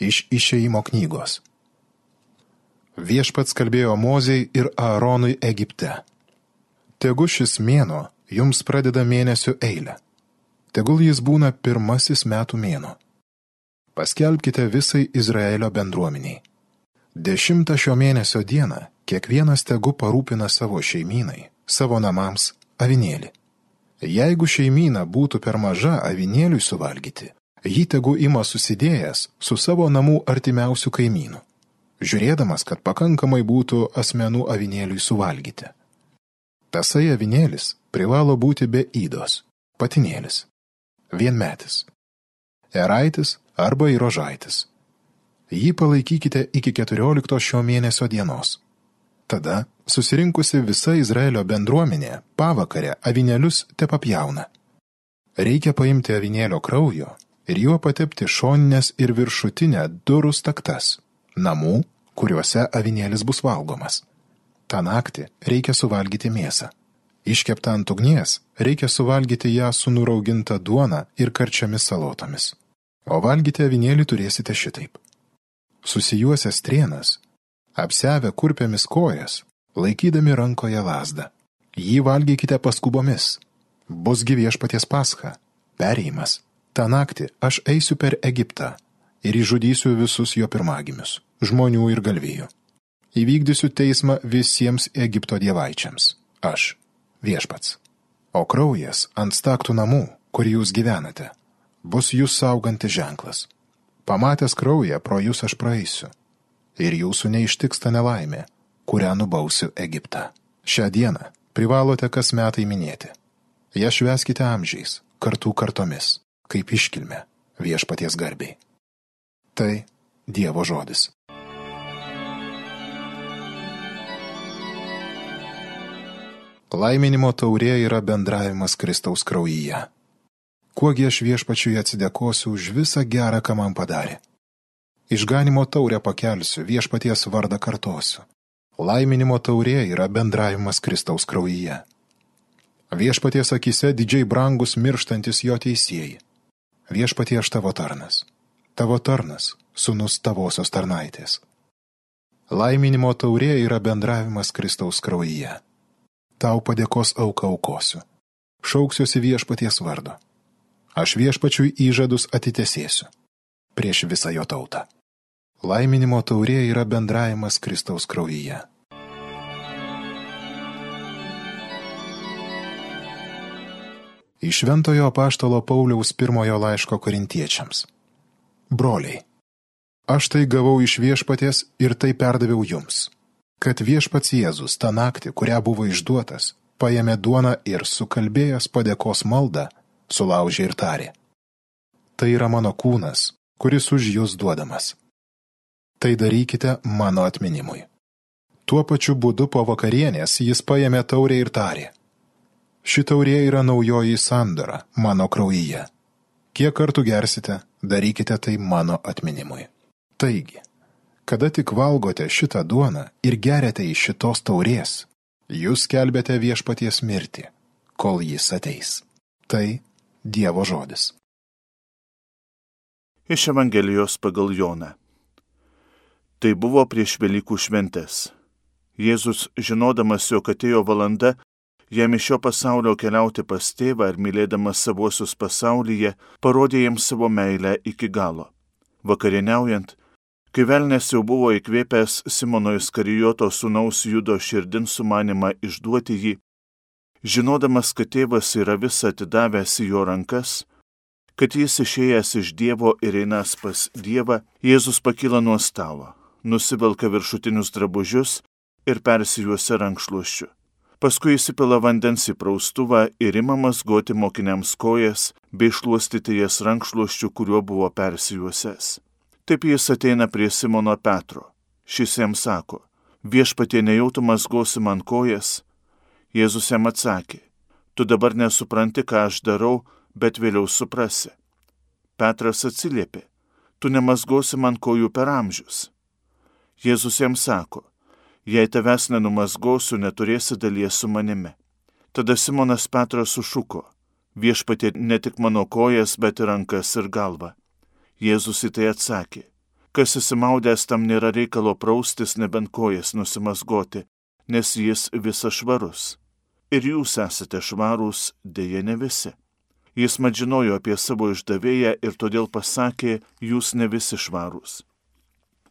Iš išeimo knygos. Viešpats kalbėjo Mozei ir Aaronui Egipte. Tegu šis mėno jums pradeda mėnesio eilę. Tegul jis būna pirmasis metų mėno. Paskelbkite visai Izraelio bendruomeniai. Dešimtą šio mėnesio dieną kiekvienas tegu parūpina savo šeimynai, savo namams avinėlį. Jeigu šeimyna būtų per maža avinėliui suvalgyti, jį tegu ima susidėjęs su savo namų artimiausių kaimynų, žiūrėdamas, kad pakankamai būtų asmenų avinėliui suvalgyti. Tasai avinėlis privalo būti be įdos, patinėlis, vienmetis, eraitis arba įrožaitis. Jį palaikykite iki 14 šio mėnesio dienos. Tada susirinkusi visa Izraelio bendruomenė pavakarę avinėlius te papjauna. Reikia paimti avinėlio kraujo ir juo patepti šoninės ir viršutinę durų staktas, namų, kuriuose avinėlis bus valgomas. Ta naktį reikia suvalgyti mėsą. Iškeptą ant ugnies reikia suvalgyti ją su nurauginta duona ir karčiamis salotomis. O valgyti avinėlį turėsite šitaip. Susijuosęs trienas apsevę kurpėmis kojas, laikydami rankoje lasdą. Jį valgykite paskubomis. Busgi viešpaties pascha, perėjimas. Ta naktį aš eisiu per Egiptą ir išžudysiu visus jo pirmagimius, žmonių ir galvijų. Įvykdysiu teismą visiems Egipto dievaičiams. Aš, viešpats. O kraujas ant staktų namų, kur jūs gyvenate, bus jūs saugantis ženklas. Pamatęs kraują, pro jūs aš praeisiu ir jūsų neištiksta nelaimė, kurią nubausiu Egiptą. Šią dieną privalote kas metai minėti. Ja šveskite amžiais, kartų kartomis, kaip iškilme viešpaties garbiai. Tai Dievo žodis. Laiminimo taurė yra bendravimas Kristaus kraujyje. Kuogi aš viešpačiui atsidėkosiu už visą gerą, ką man padarė Išganimo taurę pakelsiu, viešpaties vardą kartosiu. Laiminimo taurė yra bendravimas Kristaus kraujyje. Viešpaties akise didžiai brangus mirštantis jo teisėjai. Viešpatie aš tavo tarnas. Tavo tarnas, sunus tavosios tarnaitės. Laiminimo taurė yra bendravimas Kristaus kraujyje. Tau padėkos auka aukosiu. Šauksiuosi viešpaties vardo. Aš viešpačiui įžadus atitesėsiu prieš visą jo tautą. Laiminimo taurė yra bendravimas Kristaus kraujyje. Iš Šventojo apaštalo Pauliaus pirmojo laiško korintiečiams. Broliai, aš tai gavau iš viešpaties ir tai perdaviau jums, kad viešpats Jėzus tą naktį, kurią buvo išduotas, paėmė duoną ir sukalbėjęs padėkos maldą, sulaužė ir tarė. Tai yra mano kūnas, kuris už jūs duodamas tai darykite mano atminimui. Tuo pačiu būdu po vakarienės jis paėmė taurę ir tarė. Ši taurė yra naujoji sandora mano kraujyje. Kiek kartų gersite, darykite tai mano atminimui. Taigi, kada tik valgote šitą duoną ir geriate iš šitos taurės, jūs kelbėte viešpaties mirtį, kol jis ateis. Tai Dievo žodis. Iš Evangelijos pagal Joną. Tai buvo prieš Velykų šventės. Jėzus, žinodamas, jog atėjo valanda, jam iš šio pasaulio keliauti pas tėvą ir mylėdamas savuosius pasaulyje, parodė jiems savo meilę iki galo. Vakarieniaujant, kai velnės jau buvo įkvėpęs Simono Iskarijoto sūnaus judo širdin sumanimą išduoti jį, žinodamas, kad tėvas yra visą atidavęs į jo rankas, kad jis išėjęs iš Dievo ir einas pas Dievą, Jėzus pakyla nuo stalo nusivelka viršutinius drabužius ir persijuosia rankšluoščiu. Paskui įsipila vandens į praustuvą ir imamas goti mokiniams kojas bei šluostyti jas rankšluoščiu, kuriuo buvo persijuosęs. Taip jis ateina prie Simono Petro. Šis jam sako, viešpatie nejautumas gosi man kojas. Jėzus jam atsakė, tu dabar nesupranti, ką aš darau, bet vėliau suprasi. Petras atsiliepė, tu nemasgosi man kojų per amžius. Jėzus jam sako, jei tavęs nenumasgosiu, neturėsi dalies su manimi. Tada Simonas Petras sušuko, viešpatė ne tik mano kojas, bet ir rankas ir galvą. Jėzus į tai atsakė, Kas įsimaudęs tam nėra reikalo praustis, nebent kojas nusimasgoti, nes jis visas švarus. Ir jūs esate švarūs, dėje ne visi. Jis mat žinojo apie savo išdavėją ir todėl pasakė, jūs ne visi švarūs.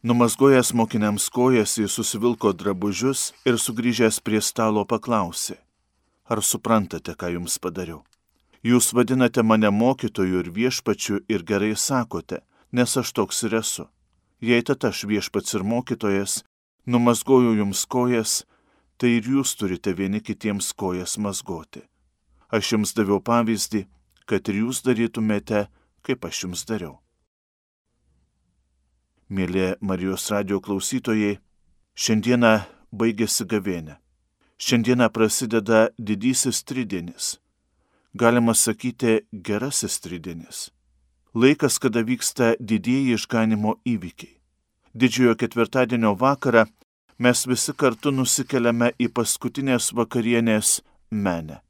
Numasgojęs mokiniams kojas, jis susivilko drabužius ir sugrįžęs prie stalo paklausė, ar suprantate, ką jums padariau? Jūs vadinate mane mokytoju ir viešpačiu ir gerai sakote, nes aš toks ir esu. Jei tad aš viešpats ir mokytojas, numasgoju jums kojas, tai ir jūs turite vieni kitiems kojas mazgoti. Aš jums daviau pavyzdį, kad ir jūs darytumėte, kaip aš jums dariau. Mėly Marijos radio klausytojai, šiandieną baigėsi gavėnė. Šiandieną prasideda didysis tridienis galima sakyti, gerasis tridienis. Laikas, kada vyksta didieji išganimo įvykiai. Didžiojo ketvirtadienio vakarą mes visi kartu nusikeliame į paskutinės vakarienės menę.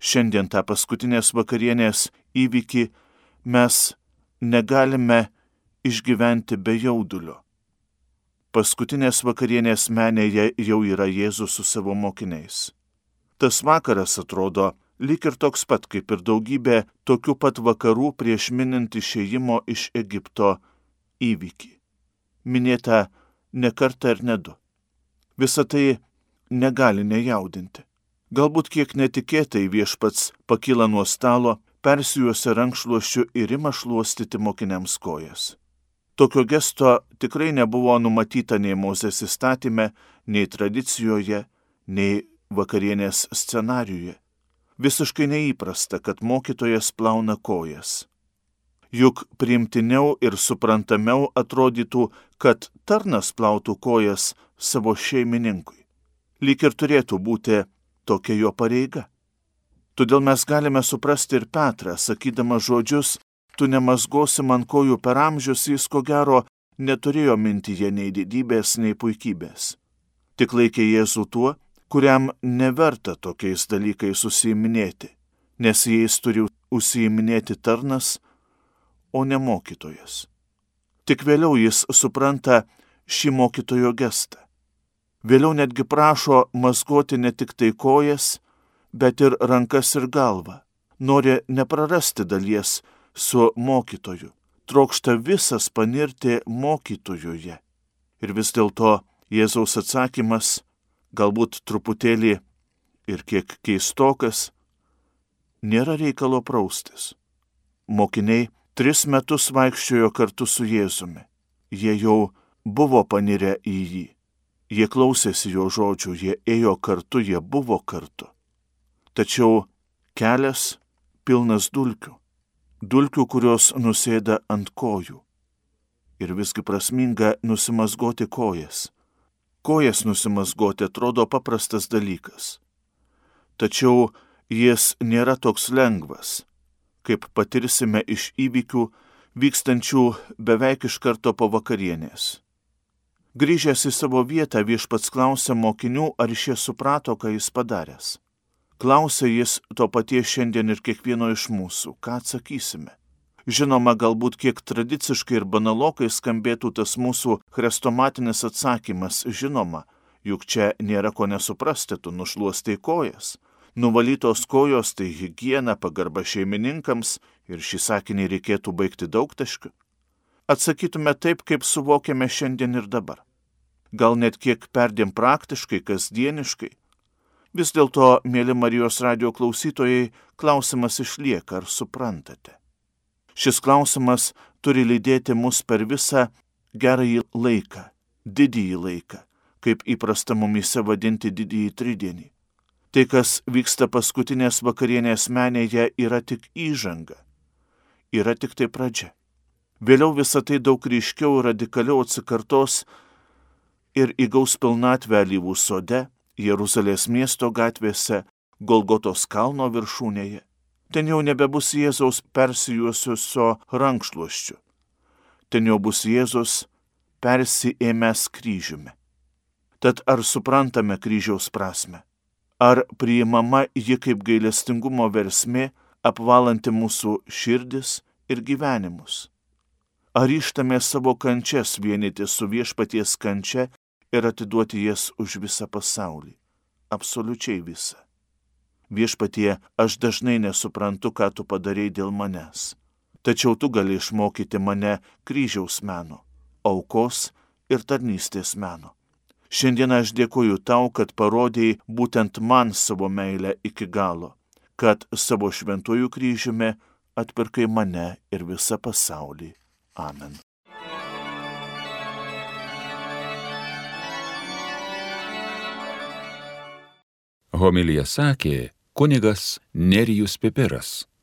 Šiandien tą paskutinės vakarienės įvykį mes negalime išgyventi be jaudulio. Paskutinės vakarienės menėje jau yra Jėzus su savo mokiniais. Tas vakaras atrodo lyg ir toks pat kaip ir daugybė tokių pat vakarų prieš minint išėjimo iš Egipto įvykį. Minėta ne kartą ir ne du. Visą tai negali nejaudinti. Galbūt kiek netikėtai viešpats pakyla nuo stalo, persijuosia rankšluošiu ir ima šluostyti mokiniams kojas. Tokio gesto tikrai nebuvo numatyta nei Mozės įstatymė, nei tradicijoje, nei vakarienės scenariuje visiškai neįprasta, kad mokytojas plauna kojas. Juk priimtiniau ir suprantamiau atrodytų, kad tarnas plautų kojas savo šeimininkui. Lyg ir turėtų būti tokia jo pareiga. Todėl mes galime suprasti ir Petrą, sakydama žodžius, tu nemasgosi man kojų per amžius, jis ko gero neturėjo mintyje nei didybės, nei puikybės. Tik laikė Jėzų tuo, kuriam neverta tokiais dalykais užsiiminėti, nes jais turi užsiiminėti tarnas, o ne mokytojas. Tik vėliau jis supranta šį mokytojo gestą. Vėliau netgi prašo mazgoti ne tik tai kojas, bet ir rankas ir galvą. Nori neprarasti dalies su mokytoju. Trokšta visas panirti mokytojuje. Ir vis dėlto Jėzaus atsakymas galbūt truputėlį ir kiek keistokas, nėra reikalo praustis. Mokiniai tris metus vaikščiojo kartu su Jėzumi. Jie jau buvo panirę į jį. Jie klausėsi jo žodžių, jie ėjo kartu, jie buvo kartu. Tačiau kelias pilnas dulkių. Dulkių, kurios nusėda ant kojų. Ir visgi prasminga nusimasgoti kojas Kojas nusimasgoti atrodo paprastas dalykas. Tačiau jis nėra toks lengvas, kaip patirsime iš įvykių vykstančių beveik iš karto po vakarienės. Grįžęs į savo vietą viešpats klausė mokinių, ar šie suprato, ką jis padaręs. Klausė jis to paties šiandien ir kiekvieno iš mūsų, ką atsakysime. Žinoma, galbūt kiek tradiciškai ir banalokai skambėtų tas mūsų chrestomatinis atsakymas, žinoma, juk čia nėra ko nesuprasti, tu nušluostai kojas. Nuvalytos kojos tai hygiena, pagarba šeimininkams ir šį sakinį reikėtų baigti daug taškių. Atsakytume taip, kaip suvokiame šiandien ir dabar. Gal net kiek perdėm praktiškai, kasdieniškai. Vis dėlto, mėly Marijos radio klausytojai, klausimas išlieka, ar suprantate. Šis klausimas turi lydėti mus per visą gerąjį laiką, didįjį laiką, kaip įprasta mumise vadinti didįjį tridienį. Tai, kas vyksta paskutinės vakarienės menėje, yra tik įžanga, yra tik tai pradžia. Vėliau visą tai daug ryškiau ir radikaliau atsikartos ir įgaus pilnatvę lyvų sode, Jeruzalės miesto gatvėse, Golgotos kalno viršūnėje ten jau nebebus Jėzaus persijuosiusio rankšluoščių. Ten jau bus Jėzus persiėmęs kryžiumi. Tad ar suprantame kryžiaus prasme? Ar priimama ji kaip gailestingumo versmė, apvalanti mūsų širdis ir gyvenimus? Ar ištame savo kančias vienyti su viešpaties kančia ir atiduoti jas už visą pasaulį? Absoliučiai visą. Viešpatie, aš dažnai nesuprantu, ką tu padarėjai dėl manęs. Tačiau tu gali išmokyti mane kryžiaus meno, aukos ir tarnystės meno. Šiandien aš dėkoju tau, kad parodėjai būtent man savo meilę iki galo, kad savo šventųjų kryžiumi atpirkai mane ir visą pasaulį. Amen. Homilija sakė kunigas Nerijus Pipiras.